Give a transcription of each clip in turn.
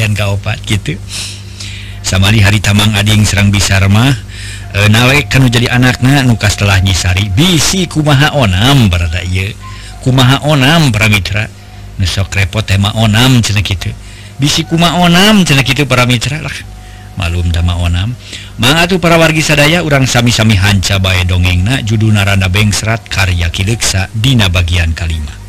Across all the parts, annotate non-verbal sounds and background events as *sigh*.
bagian kaupat gitu sama di hari Tamang Ading Serang Bisarmah e, eh, nawek kan jadi anaknya nuka setelah nyisari bisi kumaha onam berada iya kumaha onam para mitra. Nusok repot tema onam cina gitu bisi kuma onam cina gitu para mitra lah. Malum dama onam. Mangatu para wargi sadaya urang sami-sami hanca bae dongengna judul naranda bengsrat karya kileksa dina bagian kalimat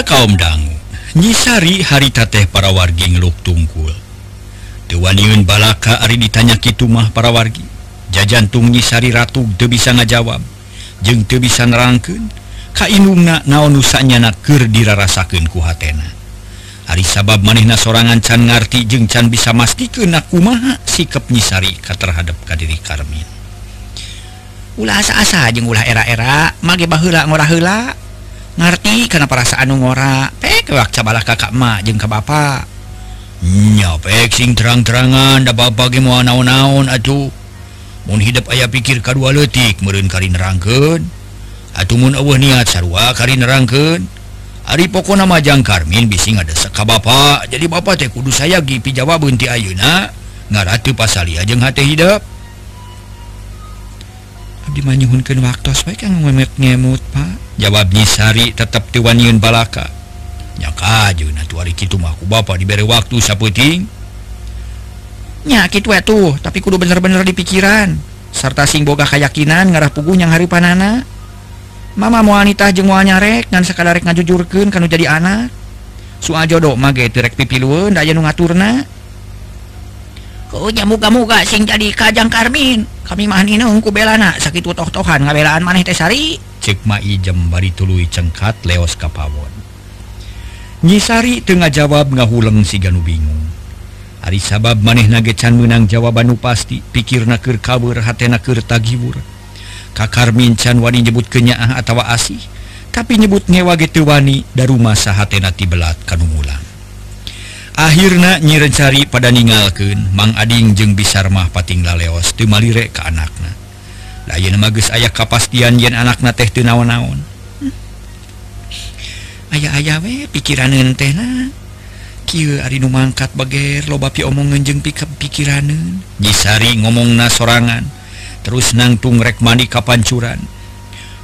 para kaum dangu nyisari harita teh para wargi ngeluk tungkul. Dewaniun balaka Ari ditanya kitumah para wargi. Jajantung nyisari Ratu De bisa ngajawab. Jeng te bisa nerangkeun kainungna naon nusanya naker dirarasakeun ku hatena. Ari sabab manehna sorangan can ngarti jeung can bisa mastikeun kumaha sikap nyisari ka terhadap kadiri Karmin. Ulah asa-asa jeung ulah era-era mage baheula ngora heula. ngerti? Karena perasaan ngora eh, pek cabalah kakak mak jeng ke bapak nya pek sing terang-terangan da bapak ge mau naon-naon atuh. Mun hidup ayah pikir kadua letik meureun kari nerangkeun atuh mun eueuh niat sarua kari nerangkeun ari pokona mah jang Karmin bisi ngadesek ka bapak jadi bapak teh kudu saya gi pijawa beunti ayeuna. Ngaratu pasalia jeung hate hidup. Abdi manyuhunkeun waktos bae kang memet ngemut, Pak. jawab Sari tetap diwaniun balaka. Nyaka aja tuari kitu mah ku bapak diberi waktu saputing. Nya kitu tuh, tapi kudu bener-bener di pikiran serta sing boga keyakinan ngarah pugu yang hari panana. Mama mau wanita jeung moal nyarek ngan sakadarek ngajujurkeun kanu jadi anak. Soal jodoh mah ge rek pipilueun da aya nu ngaturna. nyamuga-muga sing jadi Kajang Karmin. Kami mah nina ku belana sakit toh-tohan ngabelaan maneh teh sari. Cek ma ijem bari tului cengkat leos Kapawon. Nyisari Tengah jawab ngahuleng siganu bingung. Ari sabab maneh nagecan menang jawaban nu pasti pikir nakir kabur hatena keur tagiwur. Kakarmin can wani nyebut kenyaah atawa asih tapi nyebut ngewa gitu wani dari rumah hatena tibelat kanulang akhirnya nyirencari pada ningalken mang Ading jeung bisarmah patingla leos timalirek ke anakaknya lain mages aya kapastian yen anakna teh naon-naon. Hmm. aya-aya we pikiran tehna Arinu mangkat bager lobapi omongan jeng pik pikiranen nyisari ngomong na sorangan. Terus nangtung rek mandi kapancuran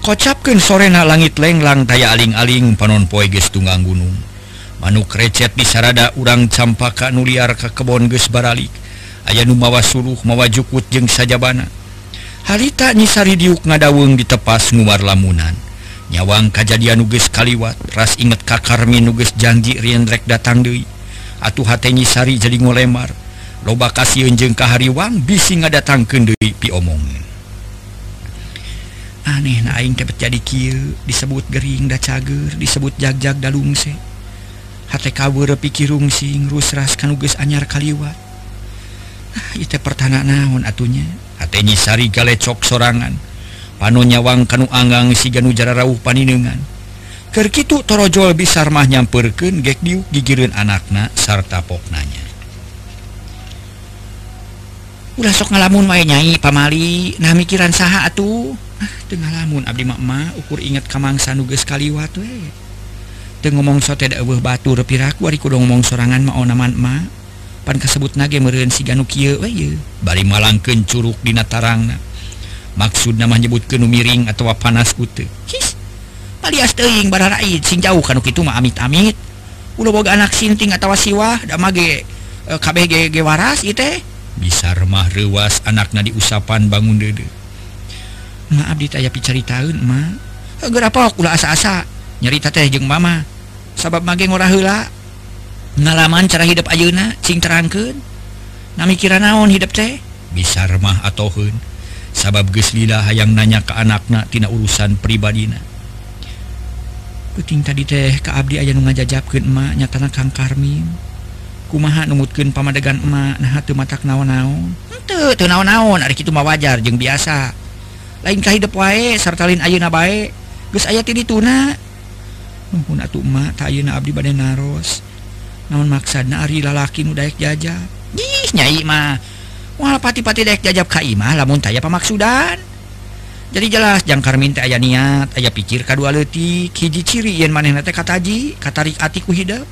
kocapken sorena langit lenglang taya aling-aling panon poiges tunggang gunung. manuk recet disarada urang campaka nuliar ka kebon geus baralik aya nu mawa suruh mawa jukut jeung sajabana. Harita nyisari diuk ngadaweng ditepas nguar lamunan. Nyawang kajadian nuges kaliwat ras inget kakarmi nuges janji rienrek datang deui. Atuh hate nyisari jadi ngolemar. Loba kasieun jeung kahariwang bisi ngadatangkeun deui piomong aneh naing aing jadi kieu disebut gering da cager disebut jagjag dalungse HTKW pikirung sing rusras kanuges anyar kaliwat nah, itu pertana naon atunya hatnya sari galecok sorangan. Panu nyawang kanu anggang si ganu jara rauh paningan kerkitu torojol bisar mah nyamperken gek diuk gigirin anakna sarta poknanya. Ulah sok ngalamun wae nyai pamali. Nah mikiran saha atuh? Ah, tengah lamun abdi Makma ukur inget kamangsa nuges kaliwat we eh. ngomong batur batu ari kudu ngomong sorangan mah onaman ma. Pan kasebut nage meureun si ganu kieu we bari malangkeun curug dina tarangna maksudna mah nyebutkeun nu miring atawa panas uteu his palias teuing bara raid sing jauh kanu kitu mah amit-amit. Ulah boga anak sinting atawa siwah da mage e, kabeh ge, ge waras ieu teh. Bisa remah reuas anakna diusapan bangun deudeu maaf ditaya picaritaeun mah geura pok ulah asa-asa. nyerita teh jeung mama. Sabab mage ngora heula. Ngalaman cara hidup ayeuna cing terangkeun. Nami kira naon hidup teh? Bisa remah atauheun sabab geus lila hayang nanya ke anakna tina urusan pribadina. Kucing tadi teh ke abdi aya nu ngajajabkeun emak nyatana Kang Karmin. Kumaha numutkeun pamadegan emak nah teu matak naon-naon. Henteu teu naon-naon ari kitu mah wajar jeung biasa. Lain ka hidup wae sarta lain ayeuna bae. Geus aya ti dituna. Abdi bad naros. Namun maksad? Ari lalaki muda jajaimahpati-pati jajab. Kaimah lamun taya pemaksudan jadi jelas jangkar minta aya niat aya pikir kedua letik hiji ciri yen maneh kataji katarik atiku hidup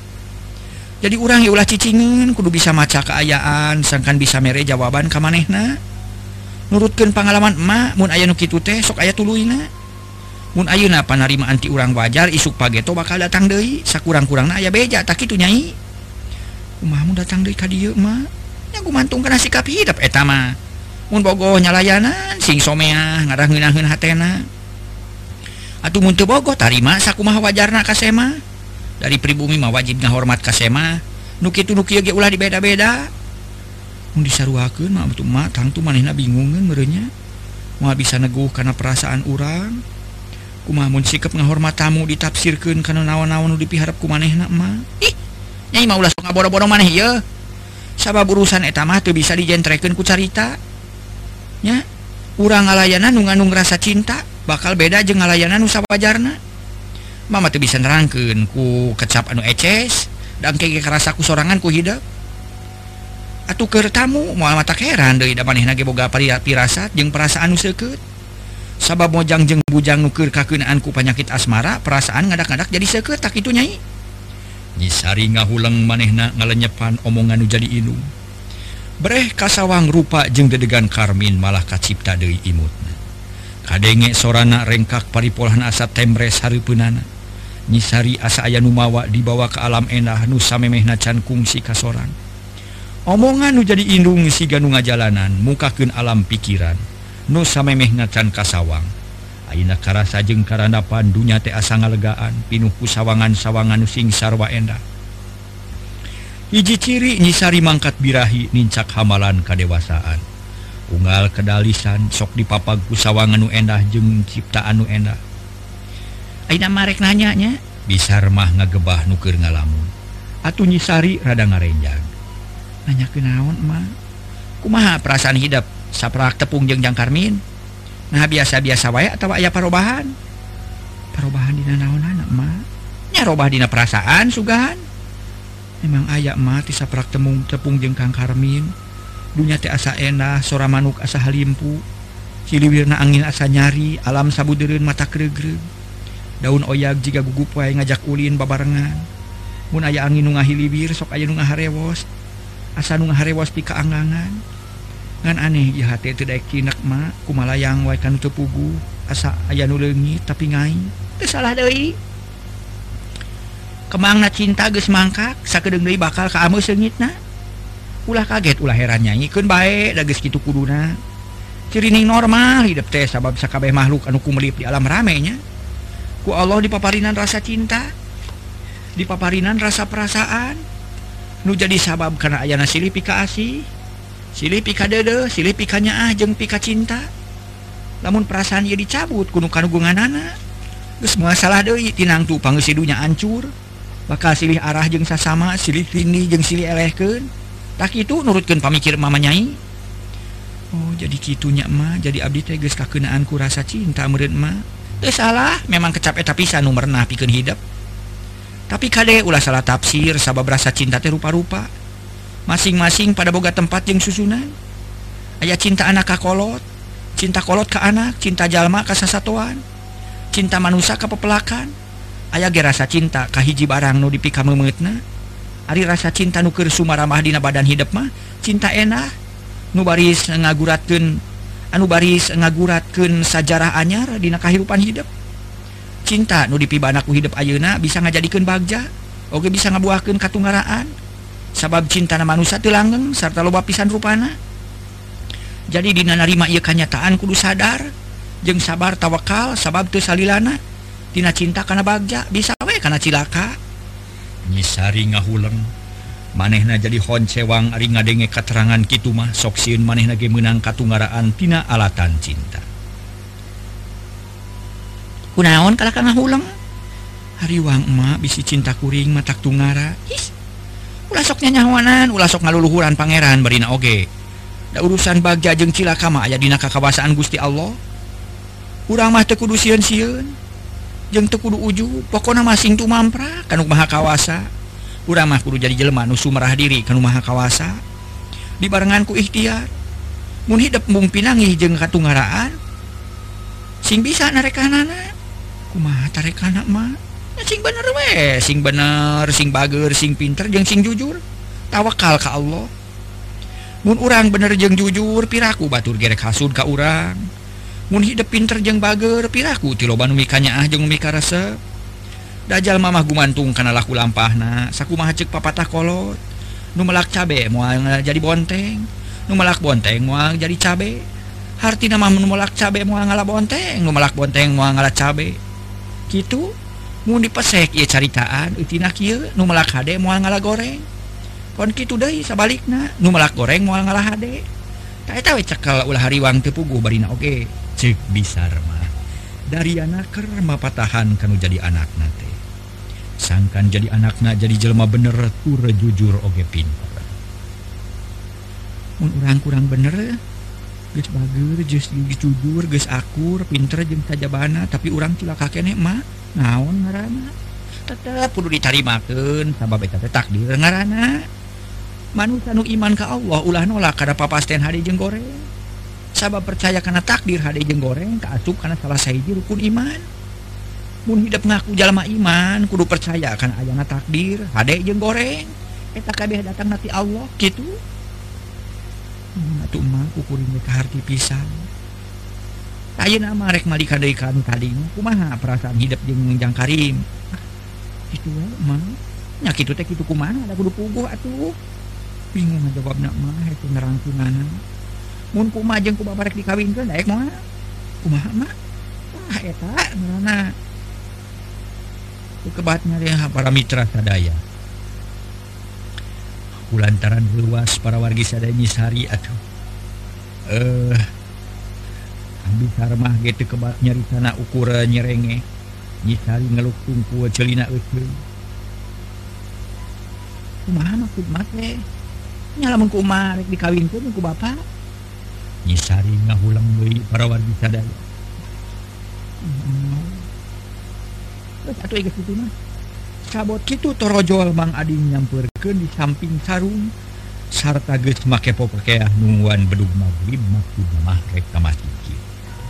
jadi urangi ulah cicingin kudu bisa maca keayaan sangkan bisa mere jawaban ka manehna. Nurutkeun pengalaman emak mun aya nu kitu teh sok aya tuluina. Mun ayeuna panerimaan ti urang wajar isuk pageto bakal datang deui sakurang-kurangna aya beja tak kitu nyai. Kumaha mun datang deui ka dieu mah? Nya gumantung kana sikap hidup eta mah. Mun bogoh nyalayanan sing someah ngarangeunaheun hatena. Atuh mun teu bogoh tarima sakumaha wajarna kasema. Dari pribumi mah wajib ngahormat kasema. Nu kitu nu kieu ge ulah dibeda-beda. Mun disaruakeun mah atuh mah tangtu manehna bingungeun meureunnya. Moal bisa neguh kana perasaan urang. kumamun sikap ngahormat tamu ditafsirkan karena nawan-nawan dipiharap ku maneh bo-boro maneh sabab urusan etama tuh bisa dijentreken ku carita. Nya urang ngalayanan nu nganung rasa cinta bakal beda je ngalayanan nusa wajarna Mama tuh bisa nerangkeun ku kecap anu eces dan kayak kerasa ku sorangan ku hidup atuh kertamu moal mata heran dari manehna nage boga pirasat jeung perasaan nu seket sabab mojang jeng bujang nukir kakenaanku penyakit asmara perasaan ngadak-adak jadi seketak itu nyai nyisari ngahulang manehna ngalenyepan omongan nu jadi inum Breh kasawang rupa jeung dedegan karmin malah kacipta deui imutna. Kadenge sorana rengkak paripolahan asa temres hareupeunana. Nyisari asa aya numawa dibawa ke alam enah nu samemehna can kungsi kasoran. Omongan nu jadi indung si ganu ngajalanan mukakeun alam pikiran. nusamemehnacan kasawang. Aina karasajeng karena pandunya te asa ngalegaan pinuhku sawangan sawangan sing sarwa endah hiji ciri nyisari mangkat birahi nincak hamalan kadewasaan. Unggal kedalisan sok dipapagku sawangan nu endah jeng ciptaan nu endah Aina marek nanyanya? Bisa remah ngagebah nukir ngalamun. Atau nyisari rada ngarenjang. Nanya kenaon mah kumaha perasaan hidup? saprak tepung jengjang karmin nah biasa-biasa way atau aya perubahan perubahan dina naonnannya robah dina perasaan sugahan. Memang ayayak mati saprak temung tepung jengkang karmin dunya teh asa endah sora manuk asa halimpu. Ciliwirna angin asa nyari alam sabuderun mata kregre daun oyak jika gugup wae ngajak ulin babarengan. Mun aya angin nu ngahiliwir sok aya nu ngaharewos. Asa nu ngaharewos pika angangan ngan aneh jahat itu dakinakma kumalayang waikan tepugu asa aya nu leungit tapi ngain teu salah deui. Kemangna cinta geus mangkak sakedeung deui bakal ka sengit seungitna ulah kaget ulah heran nyanyikeun bae da geus kitu kuduna cirining normal hidup teh sabab sakabeh makhluk anu kumelip di alam ramenya ku Allah dipaparinan rasa cinta dipaparinan rasa perasaan. Nu jadi sabab karena ayana silih pika asih. silih pika dede silih pikanya ah jeng pika cinta. Namun perasaan ia dicabut gunung kanugungan anak terus salah deui tinang tuh pangesidunya ancur. Bakal silih arah jeng sasama silih lini jeng silih elehken tak itu nurutkan pamikir mama nyai. Oh jadi kitunya mah jadi abdi teh geus kakenaanku rasa cinta meureun mah teu salah memang kecap eta pisan nu merenah pikeun hidup tapi kade ulah salah tafsir sabab rasa cinta teh rupa-rupa. masing-masing pada boga tempat yang susunan. Ayaah cinta anak kakolot cinta kolot ke anak cinta jalma kasasatuan cinta manusia ke pepelakan. Ayaah ge rasa cinta kahiji barang nu dipika memetna Ari rasa cinta nuker Sumaramah dina badan hidup mah cinta enak nu baris ngaguratkeun anu baris ngaguratkeun sajarah anyar dina kahirupan hidup cinta nu dipibanaku hidup ayeuna bisa ngajadikeun bagja oge bisa ngabuahkeun katunggaraan. sabab cinta nama manusia langgeng serta loba pisan rupana. Jadi dinanarima ia kanyataan kudu sadar. Jeng sabar tawakal sabab tuh salilana. Tina cinta karena bagja bisa we karena cilaka. Nyisari ngahuleng. Manehna jadi honcewang ari ngadenge katerangan kitu mah sok sieun manehna ge meunang katunggaraan tina alatan cinta. Kunaon kalahkana ngahuleng? Hariwang emak bisi cinta kuring matak tunggara ulasoknya nyawanan ulasok ngaluluhuran Pangeran Barina Oge. Da urusan bagja jeng cilakama aya dina kakawasaan Gusti Allah. Kurang mah tekudu siun siun teu tekudu uju pokona masing tuh mampra kanu maha kawasa. Urang mah kudu jadi jelema nu sumerah diri kanu maha kawasa. Dibarenganku ikhtiar mun hidep mung pinangih jeung katungaraan sing bisa narekanana kumaha tarekana mah. sing bener we eh, sing bener sing bager sing pinter jeung sing jujur. Tawakal ka Allah. Mun urang bener jeung jujur piraku batur gerek hasud ka urang. Mun hidup pinter jeung bager piraku tiloban umikanya ah jeung umika resep. Dajal mamah gumantung kana laku lampahna sakumaha ceuk papatah kolot. Nu melak cabe moal jadi bonteng. Nu melak bonteng moal jadi cabe. Hartina mah nu melak cabe moal ngala bonteng. Nu melak bonteng moal ngala cabe. Gitu mu dipesek ya caritaan. Utina kieu nu melak hade moal ngala goreng. Kon kitu deui sabalikna. Nu melak goreng moal ngalah hade. Tak eta we cekel ulah hariwang teu puguh barina oge okay. ceuk bisar mah. Dari anak kerma patahan kanu jadi anak nate sangkan jadi anaknya jadi jelma bener tur jujur oge pintar mun urang kurang bener geus bager geus jujur geus akur pinter jeung tajabana tapi urang cilaka kene mah. naon tetap perlu teh takdir manusia nu iman ke Allah ulah nolak karena papasten hari jeng goreng. Sabab percaya karena takdir hari jeng goreng keasup karena salah sayaji rukun iman. Pun hidup ngaku jalma iman kudu percaya karena ayana takdir hade jeng goreng. Eta kabeh datang nanti Allah gitu Nah, tuh mah kukuring ke harti pisang Ayo nama rek malik kadaikan kadim kumaha perasaan hidup jeung menjang karim? Ah, itu mah nya kitu teh kitu kumaha? Ada kudu puguh atuh. Bingung jawabna mah itu nerangkunana mun kumaha jeung ku bapak rek dikawinkeun daek mah. Kumaha mah ah eta ngarana kebatnya deh para mitra sadaya. Kulantaran luas para wargi sadaya nyisari atuh. Eh uh, bisarmah gitu kebat nyari tanah ukuran eh, nyerenge. Nyisari ngeluk tungku celina ucul kumaha maksud mas teh nyala mengku marek dikawinku mengku bapak nyisari ngahulang deui para wargi sadaya hmm. terus atuh geus kitu mah. Sabot kitu torojol mang ading nyamperkeun di samping sarung. Sarta geus make popokeah nungguan bedug magrib maksud mah rek ka masjid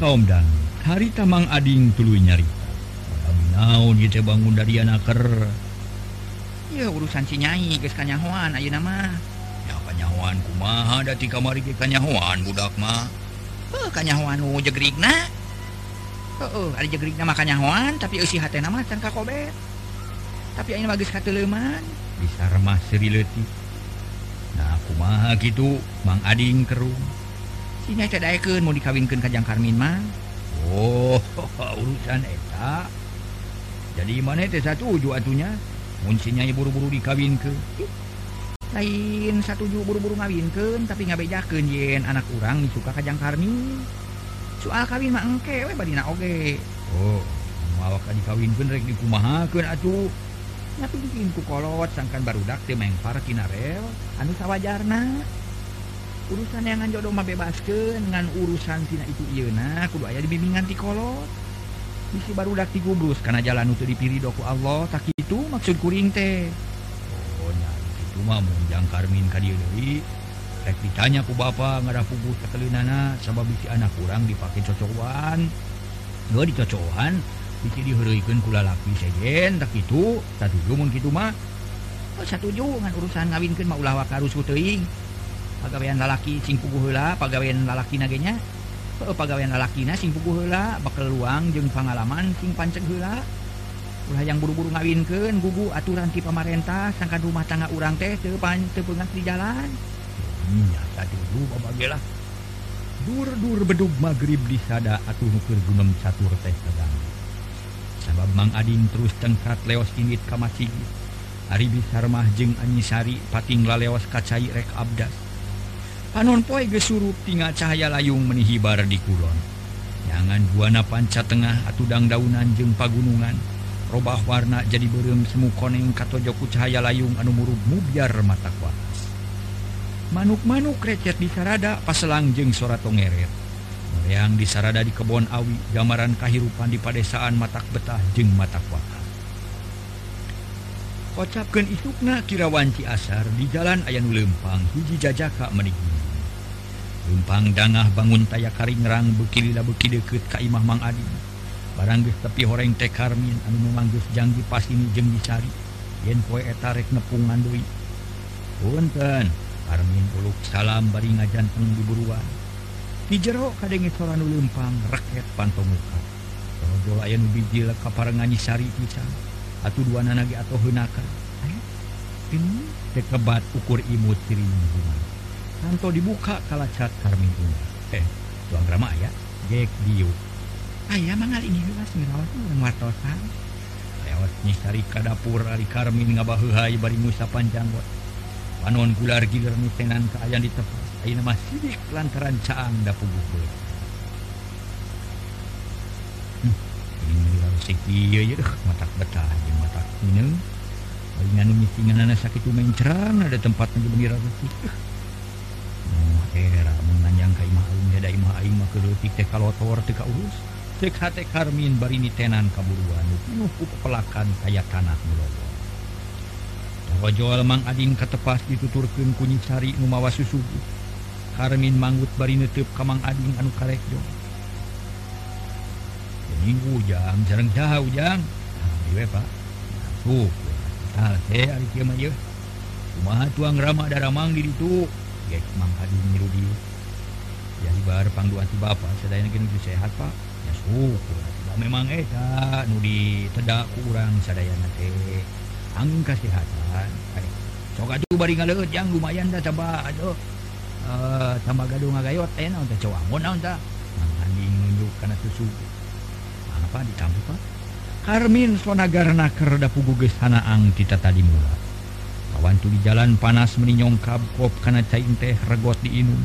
kaumdang hari tamang Ading tulu nyarinaun bangun dari anaker ya urusan sinyai keskanyawan Ayo nama kanyahoan kumaha dati kamari ke kanyahoan budak mah. Oh kanyahoan nu jegrigna. Oh, oh ada jegrigna mah kanyahoan tapi eusi hati mah can kakobet tapi ayeuna geus kateleuman bisa remah seuri leutik. Nah kumaha kitu Mang Ading kerung mau dikawinkan Kajang Karmin mah. Oh *laughs* urusan eta. Jadi mana satu atunya? Muncinya buru-buru dikawin ke lain satuju buru-buru ngawinkeun tapi ngabejakeun yen anak orang disuka Kajang Karmin. Soal kawin mangke badina oge. Oh mawak dikawin rek dikumahakeun atuh. Tapi bikin kukolot sangkan barudak teh main parkinarel anu sawajarna. urusan yang jodoh bebaskeun ngan urusan tina itu na kudu aya dibimbingan ti kolot. Bisi baru daki gugus karena jalan untuk dipilih doku Allah tak itu maksud kuring teh. Ohnya itu mah munjang karmin kadieu deui. Rek ditanya ku bapa ngada puguh tekelinana sabab bisi anak kurang dipake cocokan dua dicocokan bisi diheureuykeun ku lalaki sejen tak itu satuju mun kitu mah. Oh, ngan urusan ngawinkeun mah ulah wakarus ku teuing. pagawean lalaki sing puguhla pegawaian lalaki nagenya pegawaian lalaki sing heula, bakal luang jeung pengalaman sing panceg hela ulah yang buru-buru ngawinkan gugu aturan ti pemarintah sangkan rumah tangga urang teh teu panteu di jalan. Nyata dulu babagela dur-dur bedug maghrib disada atuh nuker gunem catur teh sedang sabab Mang Adin terus tengkat leos init ka masjid. Ari Bisarmah jeung Anyisari pating laleos kacai rek abdas. Panon poi gesurup tinga cahaya layung menihibar di kulon. Jangan buana panca Tengah atudang daunan jeung pagunungan. Robah warna jadi berem semu koneng katojoku cahaya layung anu murub mubiar mata kuatas manuk-manuk recet di sarada paselang jeung soratongeret meleang di sarada di kebon awi gambaran kahirupan di padesaan matak betah jeung mata kuatas kocapkan itukna kirawanci asar di jalan Ayanu Lempang hiji jajaka menigi lumpang dangah bangun taya karingrang bekilila beki deket ka imah Mang Adi. Barangges tepi horeng teh karmin anu memanggus janji pas ini jeng dicari. Yen poe eta rek nepungan deui. punten karmin uluk salam bari ngajanteng diburuan di jero kadenge soranu lempang reket pantomuka Rojo layan biji lekaparengan nyisari pisan. atau dua nanagi atau hunaka kebat ukur imut kiri kanto dibuka kala cat karmin eh tuang drama ya gek Dio. Ayah mangal ini jelas mirawat wartosan. Lewat nyisari ka dapur ari karmin ngabahuhai bari musa panjanggot panon gular gilir nutenan ke ayam di tempat ayah nama sidik lantaran caang dapuguh musik mata mata sakit mencerang ada tempat kaurus. menanyakanus hate Karmin barini tenan kaburuan pelakan kayak tanah bahwa jual Mang Adin ketepas dituturkan kunyisari Numawa susugu Karmin manggut bari ka Mang Adin anu karekjo Minggu ujang jarang ja ujang tuang Rama daramang di itu jadi barpangdu Bapak selain sehat Pak ya syukur memang eta nudi tedak kurang sadayana teh angka kesehatan soka bari ngalejang lumayan dah coba aduh e, tambah gaduh ngagayot eh naon teh cowok naon teh manganding nunjuk kana susu apa di kamu Pak Harmin sonagarna kerda puguges hanaang kita tadi mula. Kawantu di jalan panas meninyongkap kop karena cain teh regot diinum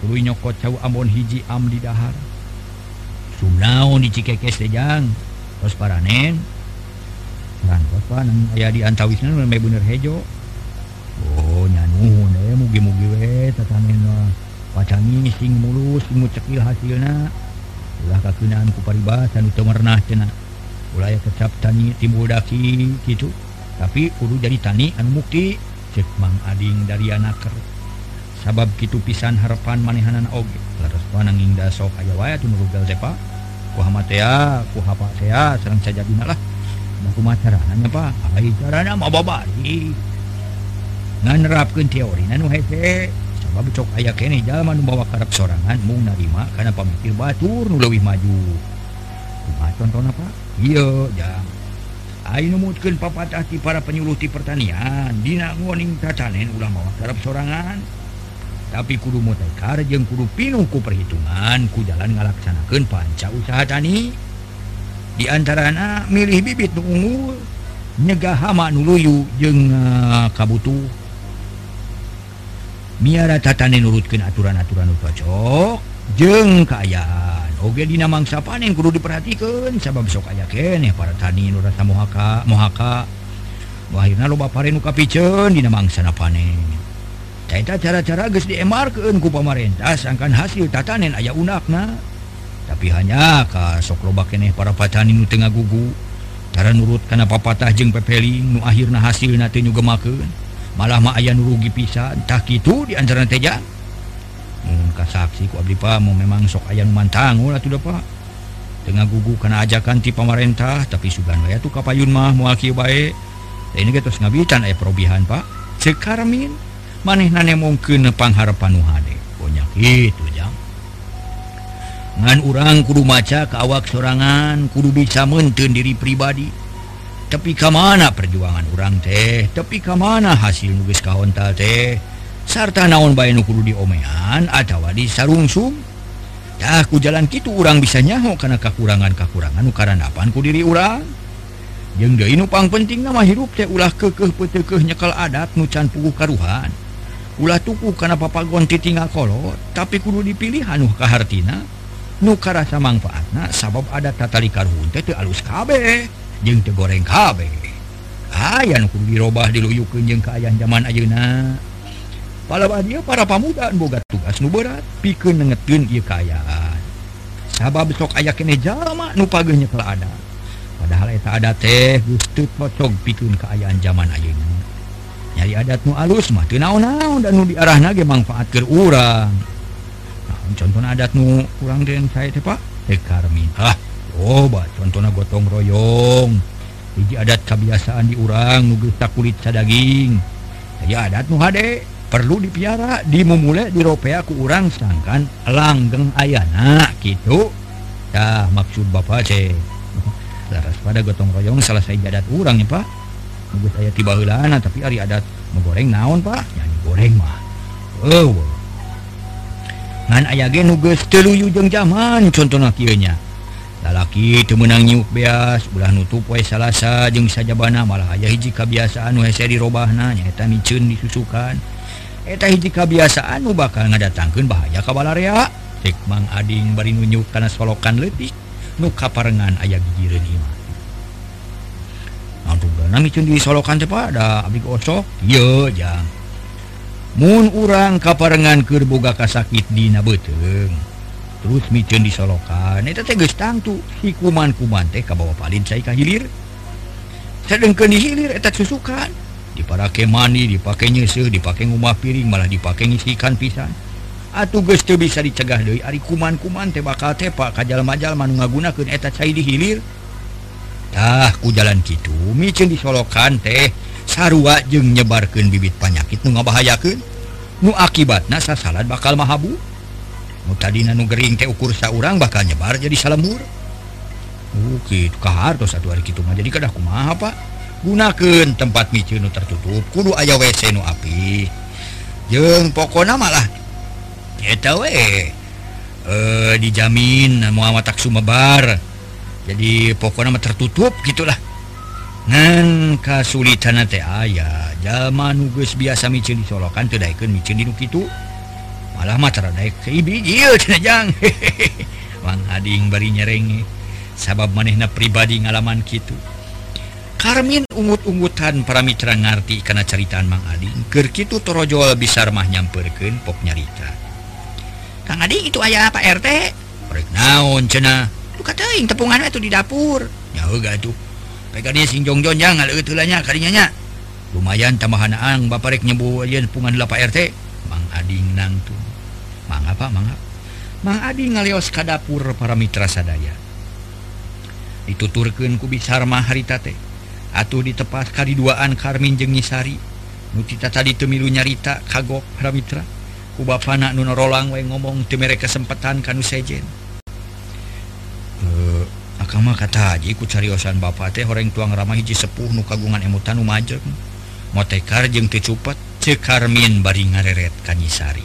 tuluy nyokot cau ambon hiji am di dahar. Sumnaon di cikekes tejang terus paranen. Kan bapak nang aya di antawisna mah bener hejo. Oh nyanuhun eh mugi-mugi we tatanen pacangi sing mulus sing cekil hasilna. ulah kakunaan ku paribatan teu mernah cenah ulah kecap tani timbul daki gitu. Tapi kudu jadi tani anu mukti cek mang ading dari anaker. Sabab kitu pisan harapan manehanan oge laras panang sok aya wae anu rugal depa kuhama ku hapa teh sareng sajadina lah. Mau kumacara nanya pa ai carana mah babari nerapkeun teori nanu hese cok aya kene zaman membawa karep sorangan mung narima karena pamikir batur lebih maju. Contoh apa iya jam Ayo papat hati para penyuluh pertanian Dina ngoning tacanen ulah mawa karep sorangan. Tapi kudu mutekar jeng kudu pinuku perhitungan ku jalan ngalaksanakan panca usaha tani. Di antara anak milih bibit unggul nyegah hama nuluyu jeng uh, ah, kabutuh. miara tatane nurutkan aturan-aturan cocok. Jeng keayaan Oge dina mangsa panen kudu diperhatikan. Sabab besok aya keneh para tani nurata mohaka mohaka. Wahirna loba pare nuka piceun dina mangsa panen. Eta cara-cara geus diemarkeun ku pamarentah sangkan hasil tatanen aya unakna. Tapi hanya ka sok loba keneh para patani nu tengah gugu cara nurut kana papatah jeung pepeling nu akhirna hasilna teu nyugemakeun malama aya nurugi pisantah itu di antara teja saksi mau memang sok ayam mantang tengah gugu karena ajakan ti pemerintah tapi sugan ya tuh kapayun mah muaki baik ini terus ngabitan aya perobihan Pak. Sekarmin maneh nane mungkin pangharapan nuhade banyak itu jam ngan orang kudu maca ke awak sorangan kudu bisa menten diri pribadi. tapi ke mana perjuangan urang teh? Tapi ke mana hasil nulis kahonta teh? Sarta naon bay nukuru di omehan atau di sarungsumku jalan gitu orang bisa nyahu karena kekurangan-kakurangan karenapanku diri urang. Yang inupang penting nama hirup teh ulah kekeh petekeh nyekal adat nucan puguh karuhan. Ulah tuku karena papa gonti tinggal kolot tapi kudu dipilih Hanuh kehartina nukara sama manfaatna sabab adat tatali karhun teh alus kabeh. jeng te goreng kabeh ayaah dirubah diluyukunjeng keayaan zaman Ayeuna. Dia para pamudaan boga tugas nu berat. Pikir nengetun ia sabab sahabat besok ayah kene jama nupagenya telah ada. Padahal tak ada teh gustut pocok pikun keayaan zaman Ayeuna. Nyari adat nu alus mah teu naon-naon dan nu diarahna ge mangfaatkeun urang. Nah, contohna adat nu kurang deun saya teh Pak? Teh karmi ah Oh, coba contohnya gotong royong. Biji adat kebiasaan diurang nugetak kulit sadaging. Ya adat muhade perlu dipiara dimumule diropea ku urang sangkan langgeng ayana gitu ya maksud bapak ceh *laughs* laras pada gotong royong salah saya adat urang ya pak. Nunggu saya tiba helana tapi hari adat menggoreng naon pak? Ya mah. Oh ngan nuges teluyu jeng zaman contohnya kieunya lalaki itu menang nyiuk beas. Ulah nutup poe salahsa jeung sajabana malah aya hiji kebiasaan hese di nanyaeta micun disusukan. Eta hiji kebiasaan nu bakal ngadatangkeun bahaya kabalaria tekmang ading bari nunjuk kana solokan letih nu kaparengan aya gigi reunima Antugana micun disolokan teh pada abdi gosok. Ieu jang. Mun urang kaparengan keur boga kasakit dina beuteung terus micun disolokan. Itu tangtu hikuman kuman teh kabawa paling saya ka hilir. Sedengkeun di hilir eta susukan. Diparake mani dipake nyese dipake rumah piring malah dipake ngisikan pisan. Atuh geus teu bisa dicegah deui ari kuman-kuman teh bakal tepa ka jalma-jalma nu ngagunakeun eta cai di hilir. Tah ku jalan kitu micin disolokan teh sarua jeung nyebarkeun bibit penyakit nu ngabahayakeun. Nu akibatna salat bakal mahabu. tadi nugering Gering teh ukur saurang bakal nyebar jadi salamur uh, Harus satu hari gitu jadi aku ma Pak? Gunakan tempat micinu tertutup kudu aya WC nu api. Jeng pokona malah we e, dijamin Muhammad tak Sumebar jadi nama tertutup gitulah. Nan kasulitan aya zaman nugus biasa micin disolokan tidak ikut micin itu Alamatding *laughs* bari nyerenge sabab manehna pribadi ngalaman gitu Karmin ungut-unggutan para Mitra ngerti karena ceritaan Mang Adingkerkitu torojoal bisa mah nyamperken pop nyarita. Kang Ading itu ayah apa RT naon cena tepungan itu di dapur. Tuh lumayan tambahan Ang Bapak rek nyebu pungan Pak RT Mang Adingnang tuh mangapa mangap Mang? Adi ngalios ka dapur para mitra sadaya. Dituturken ku Bisarma haritate atuh ditepas kadiduaan Karmin jengisari nucita tadi temilu nyarita kagok para mitra. Kuba panak nu rolang wae ngomong temere kesempatan kanu sejen. Eh, Akang akama kata haji ku cariosan bapak teh horeng tuang ramah hiji sepuh nu kagungan emutan nu majeng. motekar jeung teu cupet cekarmin bari ngareret Kanyisari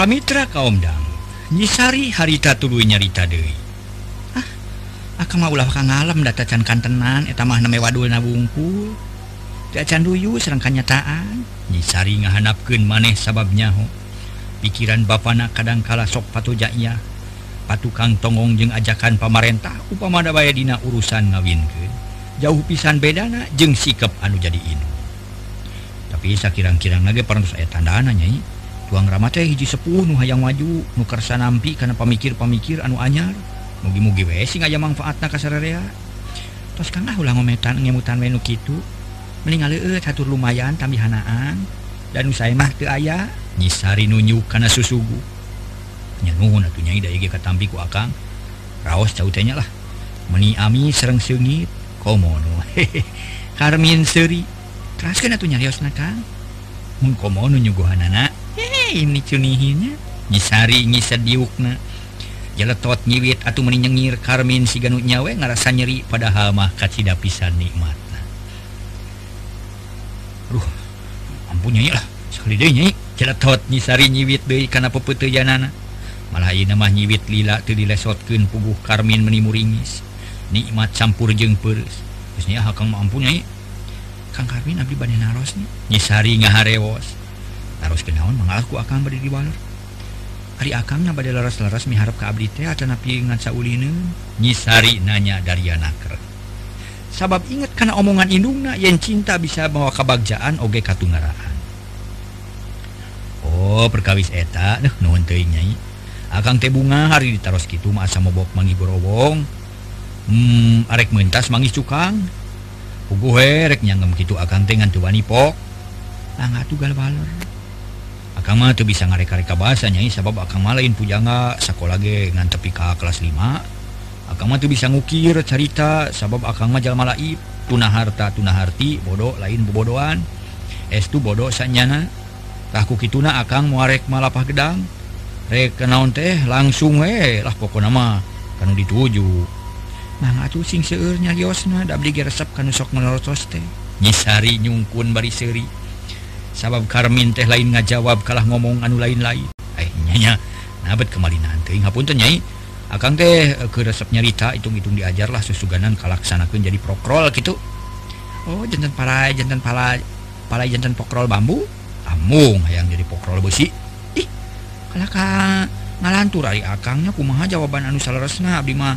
para Mitra kaumdang nyisari harita tulu nyarita Dewi ah akan maulah ka ngalam data can kantenan etamah nama wadul nabungkul tidak can duyu serang kanyataan nyisari ngahanapkeun maneh sababnya ho pikiran bapana kadang kala sok patujaknya patukang tongong jeung ajakan pamarentah upamada baya dina urusan ngawinkeun. Jauh pisan bedana jeung sikap anu jadi ini tapi sakirang-kirang lagi pernah saya tandana nyai tuang ramat teh hiji sepuh nu hayang maju nu kersa nampi karena pamikir-pamikir anu anyar. Mugi-mugi we sing aya manfaatna ka sararea tos kang ah ulah ngometan ngemutan we nu kitu. Mending aleueut hatur lumayan tambihanaan dan nu sae mah teu aya nyisari nunjuk kana susugu. Nya nuhun atuh nyai da ge katampi ku akang. Raos cau teh lah. Meni ami sareng seungit komono *laughs* Karmin Seri teraskeun atuh nyariosna kang. Mun komono nyuguhanana ini cunihinya. Nyisari nyisa diukna. Jeletot nyiwit atau meninyengir karmin si ganut nyawe ngerasa nyeri. Padahal mah kacida pisan nikmatna ruh ampun nyanyi lah. Sekali deh nyanyi jeletot nyisari nyiwit deh karena pepetejanana. Malah ini mah nyiwit lila tuh dilesotkeun puguh karmin menimu ringis nikmat campur jeng peres. Terusnya hakang ah, mampunya nyanyi kang karmin abdi bade naros nih. Nyisari ngaharewos. Naros kenaon mengalahku akan bade di walor hari akang na bade laras-laras miharap ke abdi teh atau napi ngan saulina? Nyisari nanya dari anaker sabab inget karena omongan indungna yang cinta bisa bawa kebagjaan oge katungaraan. Oh perkawis eta deh nuhun teuing nyai. Akang teh bunga hari ditaros gitu masa mobok mangi borobong hmm arek mentas mangis cukang. Puguh herek nyanggem gitu akang teh ngan tuani pok. Langga tugal Akama tuh bisa ngareka-reka bahasanya sabab mah lain pujangga sekolah ge ngan tepi ka kelas 5 Akama tuh bisa ngukir cerita sabab Akang mah jalma laib tuna harta tuna harti bodoh lain bobodoan. Es tu bodoh sanyana. Tahku kituna Akang muarek malapah gedang. Rek naon teh langsung we lah pokona mah kanu dituju. Nah atuh sing da abdi ge resep kana sok menorotos teh. Nyisari nyungkun bari seuri. sabab Karmin teh lain ngajawab kalah ngomong anu lain-lain. Ehnya nabet kemalinan hapunten nyai. Akan teh eh, ke resep nyarita hitung-hitung diajarlah susuganan kalaksanakan jadi prokrol gitu Oh jantan para jantan pala pala jantan pokrol bambu. Amung yang jadi pokrol besi. Ih kalaka ngalantur ari akangnya kumaha jawaban anu saleresna? Abdi mah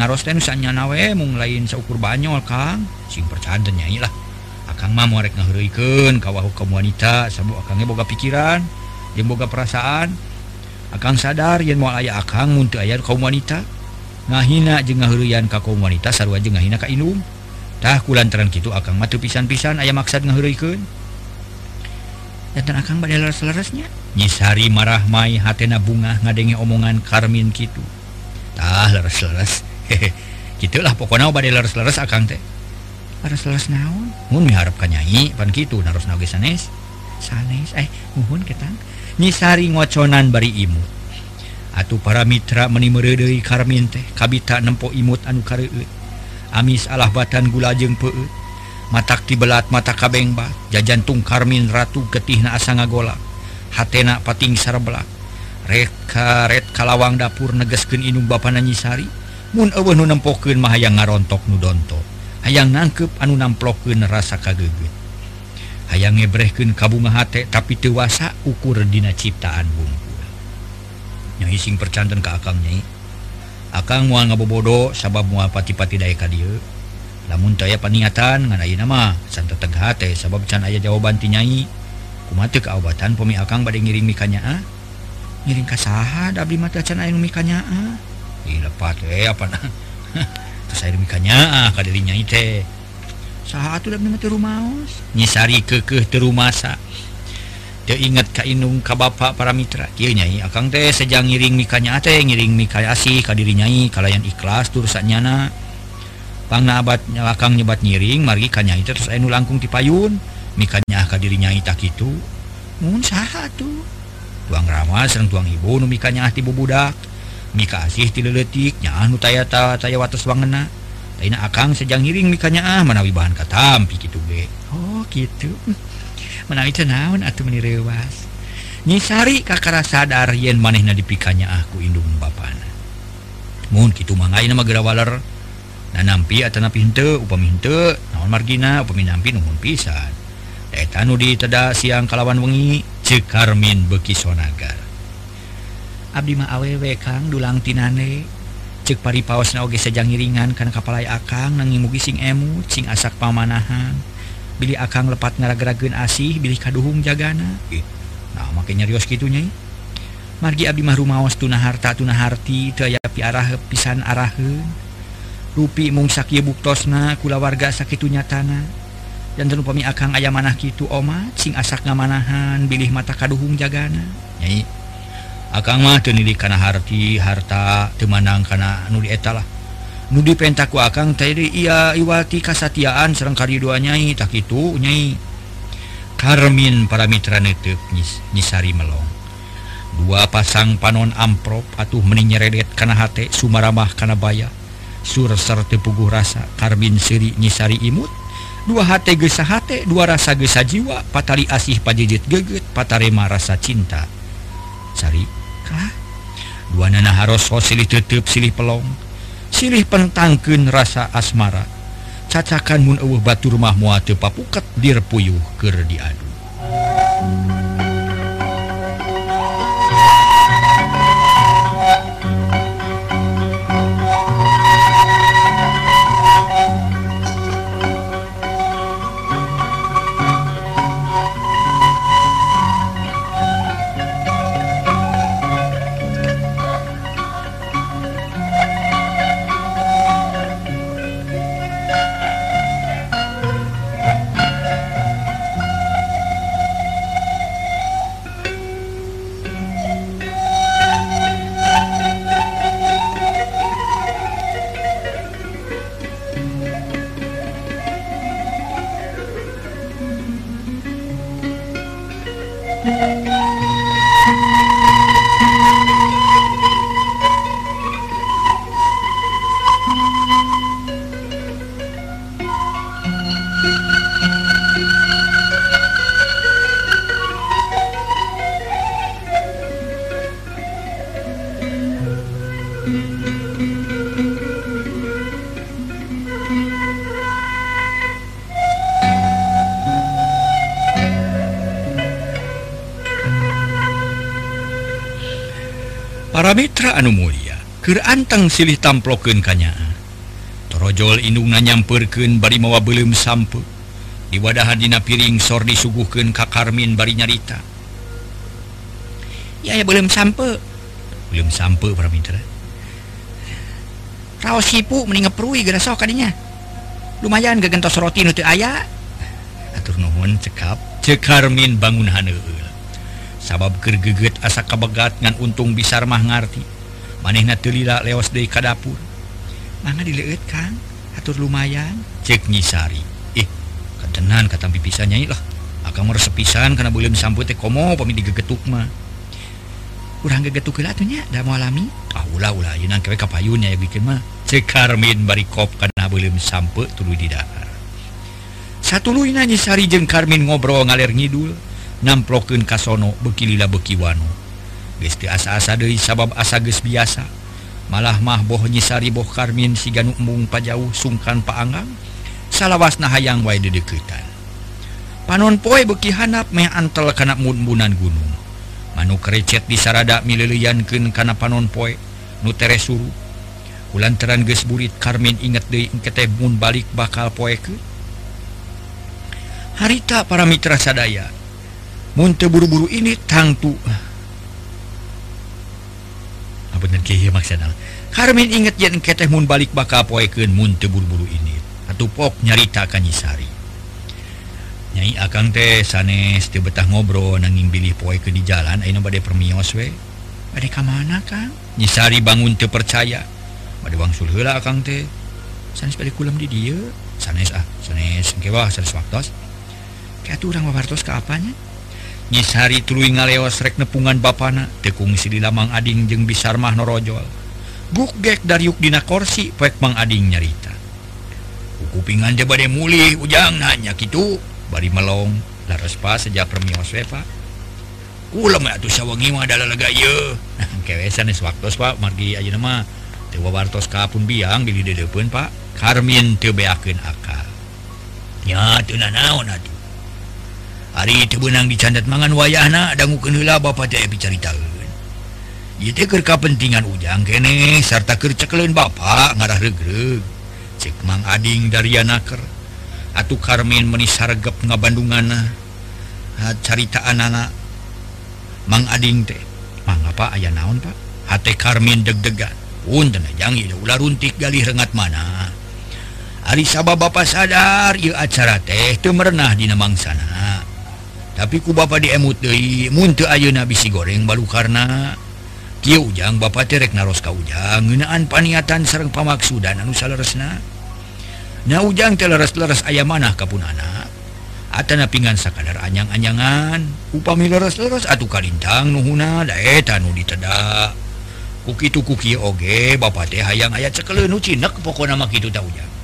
naros teh nu sanya nawe mung lain saukur banyol kang. Sing percaya nyai lah. akan mamorek ngaken kawahu kaum wanita sabuk akannya boga pikiran yang boga perasaan. Akan sadar yang mau ayah akan untuk ayat kaum wanita. Ngahina jeng ngahurian ka kaum wanita sarua jeng ngahina ka inum. Tah kulantaran kitu akan matu pisan-pisan ayah maksud ngahurikan dan akan badai leres-leresnya nyisari marah mai hatena bunga ngadengi omongan karmin kitu. Tah leres-leres *laughs* hehe gitulah pokoknya badai leres-leres akang teh. harus les naon? Mun miharapkan nyai pan kitu harus nage sanes? Sanes? Eh muhun ketang. Nyisari ngoconan bari imut. Atuh para mitra meni meredei karmin teh kabita nempo imut anu kareueut amis alah batan gula jeung peueut matak tibelat mata kabeng bat jajan tung karmin ratu getihna asa ngagolak hatena pating sarbelak rek karet kalawang dapur negeskeun inung bapana nyisari. Mun eueuh nu nempokeun mah hayang ngarontok nu dontok. hayang nangkep anu namplokeun rasa kageget hayang ngebreken kabunga hate tapi tewasa ukur dina ciptaan bungkul. Nyahising percanten ke akang nyai. Akang mual ngabobodo sabab mual pati-pati daya ka dieu. Lamun taya paniatan ngan ayeuna mah can teteg hate sabab can aya jawaban ti nyai. Kumaha teu kaobatan pemi akang bade ngiring ka ngiring ka saha da abdi mah can aya nu mikanya ah dilepat we apa nah *laughs* saya mikanya ah, dirinya itu satu nyisari kekeh terumasa dia ingat inget Ka Bapak para Mitra. Nyai akang teh sejang ngiring mikanya teh ngiring mikayasi kadirinyai kalayan ikhlas turusnyana pangna abad nyalakang nyebat nyiring nyai teh terus enu langkung ti payun mikanya ah kadirinyai tak itu. Mun sah tuh tuang rama sareng tuang ibu nu mikanya ah ti bubudak dikasih tidaktiknya tayata saya wates banget akan sejang ngiring mikanya ah menawi bahan katampi gitu be Oh gitu. Menawi naon atau menirewas nyisari kakara sadar yen manehna dipikannya aku ah, indung bapana. Mun gitu mangai nama gerawaler na nampi atau napi hente upami hente naon margina upami nampi nuhun pisan. Eta nu di teda siang kalawan wengi Cekarmin beki sonagar. Abdimah awewe Kang dulang tinane. Cek pari paos na oge sejang ngiringan karena kapalai akang nanging mugising emu cing asak pamanahan. Bilih akang lepat ngaragerageun asih Billy kaduhung jagana. Eh, nah makanya kitu, gitunya margi abdi mah rumaos tuna harta tuna harti teu aya piarah pisan araheun. Rupi mung sakieu buktosna kula warga sakitu nyatana. Dan upami akang aya manah kitu omah cing asak ngamanahan bilih mata kaduhung jagana. Nyai Akang mah tenili kana harti harta temanang kana nudi etalah nudi pentaku Akang tadi ia iwati kasatiaan serrang kari dua nyai tak itu nyai. Karmin para mitra netep nyis, nyisari melong. Dua pasang panon amprop atuh mennyeret kana hate Sumaramah kana baya. Sur serta puguh rasa Karmin seri nyisari imut. Dua hate gesa hate dua rasa gesa jiwa. Patali asih pajejit geget patarema rasa cinta. Cari Dua nana harus oh, silih tutup silih pelong. Silih pentangken rasa asmara. Cacakan Mun Batur Mahmuate Papuket dirpuyuh ke diadu. Mitra anu Mulia keanteng silih tamploken kanyatorojol inungna nyamperken bari mawa belum sampe. Di wadahan dina piring sor disuguhken ka Karmin bari nyarita. Ya, ya belum sampe. Belum sampe para Mitra Raos sipu mending ngeperui gerasok kadinya lumayan gegentos roti nutu ayah atur nuhun cekap. Cekarmin bangun haneul sabab gergeget asa kabegat ngan untung bisa mah ngerti maneh telila lewas dari kadapur mana dilihat kan atur lumayan. Cek nyisari. Eh ketenan kata pisah nyai lah. Akan meresepisan karena belum sambut teh komo pami digegetuk mah. Kurang gegetuk atunya dah mau alami? Ah ulah ulah. Yeuna kewe kapayunnya ya bikin mah. Cek Karmin bari kop karena belum sampai tulu di dahar satu luina nyisari jeung Karmin ngobrol ngalir ngidul namploken kasono bekilila bekiwano gesti asa-asa Dehi sabab asa ge biasa. Malah mah boh nyisari boh karmin siganu embung pajauh sungkan paanggang salawas na hayang wa dedeketan panon poe beki hanap me antel kana mumbunan gunung. Manuk recet di sarada mililianken kana panon poe nutere suru. Lantaran gesburit karmin inget deui engke mun balik bakal poeke harita para mitra sadaya Munte buru-buru ini tangtu. Apunten kieu iya, maksudna. Karmin inget yen engke teh mun balik bakal poekeun munte buru-buru ini. Atuh pok nyarita ka Nyisari. Nyai Akang teh sanes teu betah ngobrol nanging bilih poekeun di jalan ayeuna bade permios we. Bade ka mana Kang? Nyisari bangun teu percaya. Bade wangsul heula Akang teh. Sanes bade kulam di dieu. Sanes ah, sanes engke wah sanes waktos. Kayak tuh orang wabartos ke apanya? nyisari tulu ngalewas rek nepungan bana tekungsi di lamang Ading jeung bisar mah norojol. Gukgek dari yukdina korsi pek Mang Ading nyarita. Kupingan je badai mulih ujang nanya gitu bari melong larespa sejak permios wepa ulam atuh sawangi mah adalah lega ye. *laughs* Kewesan es waktu pak margi aja nama. Tewa wartos kapun biang di lidah depan pak. Karmin tebeakin akal. Ya tuh nanaon atuh hari itu benang dicandat mangan wayah dangukenla ba kepentingan ujang kene serta kerceklen Bapak ngarah regreg. Cekmang Ading dariyanaker Atuh Karmin menisargep nga Bandungana carita anak Mang Ading teh mangapa ayah naon Pak? H Karmin deg-degan. Pun tenajang ular runtik gali rengat mana. Ari sabah Bapak sadar ia acara teh itu merenah di Namang sana tapi ku Bapak diemut teu ayeuna nabisi goreng baru karena Ki ujang Bapak terek naros kau ujang. Ngenaan paniatan sareng pamaksudan anu saleresna Nah ujang teleres-leres ayam manah kapun anak Atana pingan sakadar anyang-anyangan. Upami leres-leres atuh kalintang nuhuna daeta nu diteda. Kukitu kuki oge Bapak teh hayang ayat sekele nucinek pokok nama gitu ta ujang.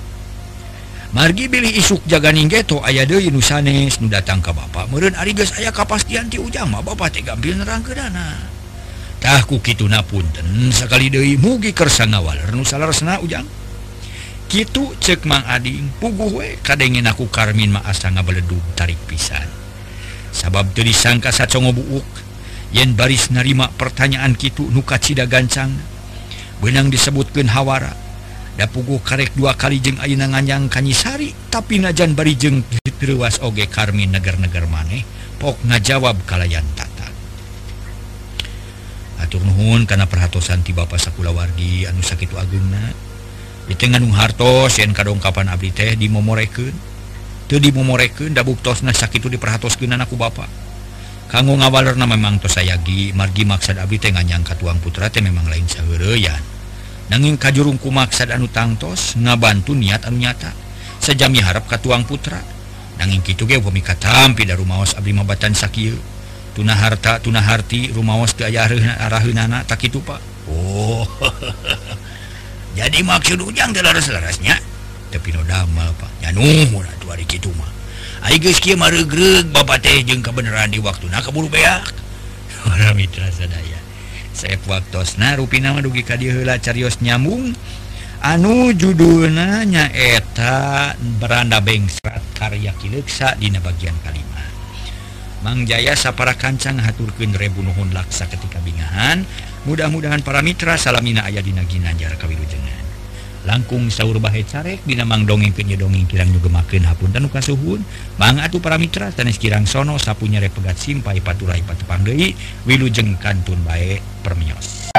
margi Billy isuk jaganing getto aya Dewi Nusanes datang ke Bapak. Ari Arigas aya kapastian ti ujama Bapak tegampil nerang ke danatahku Kituna punten sekali Dewi mugi Kersanawal Nusalarna ujang. Gitu cek Mang Ading puguwe kadengin aku Karmin maasa ngabeledug tarik pisan. Sabab jadi sangka sacongo buuk yen baris narima pertanyaan Kitu nuka Cida gancang benang disebutkan Hawara. Da puguh karek dua kali jeung Aina nganyang Kanyisari tapi najan bari jeung diruas oge Karmi neger-neger maneh. Pok ngajawab kalayan tata. Atur nuhun kana perhatosan ti Bapak sakulawargi anu sakitu agungna itu nganung hartos yen kadongkapan abdi teh dimomorekeun. Teu dimomorekeun da buktosna sakitu diperhatoskeun aku Bapak. Kanggo ngawalerna memang tos sayagi margi maksad abdi teh nganyang ka tuang putra teh memang lain saheureuyan nanging kajurung kumaksad anu tangtos ngabantu niat anu nyata. Sejami harap ka tuang putra. Nanging kitu ge pemikat tampi da rumaos abdi mabatan sakieu tuna harta tuna harti rumaos teu aya araheunana tak kitu pak. Oh *laughs* jadi maksud ujang teu leres-leresnya tapi no damel pak. Nya nuhun atuh ari kitu mah. Ai geus kieu maregreg bapak teh jeung kabeneran di waktuna kaburu beak. *laughs* Mitra sadaya. sewaktus rupina mah dugi ka dila carios nyambung. Anu judulna nyaeta beranda bengsrat karya kileksa dina bagian kalima. Mang Jaya sapara kancang haturkeun rebunuhun laksa ketika bingahan. Mudah-mudahan para mitra salamina aya dina ginanjar kawilujengan. langkung sauur Bahe Carek Binamang dongeng penye dongeng kirang nyugemakin hapun dan muka suhun mangatu para Mitra tenis kirang sono sapunya repegat pegat simpai paturai patepangdei wilujeng kantun baik permios.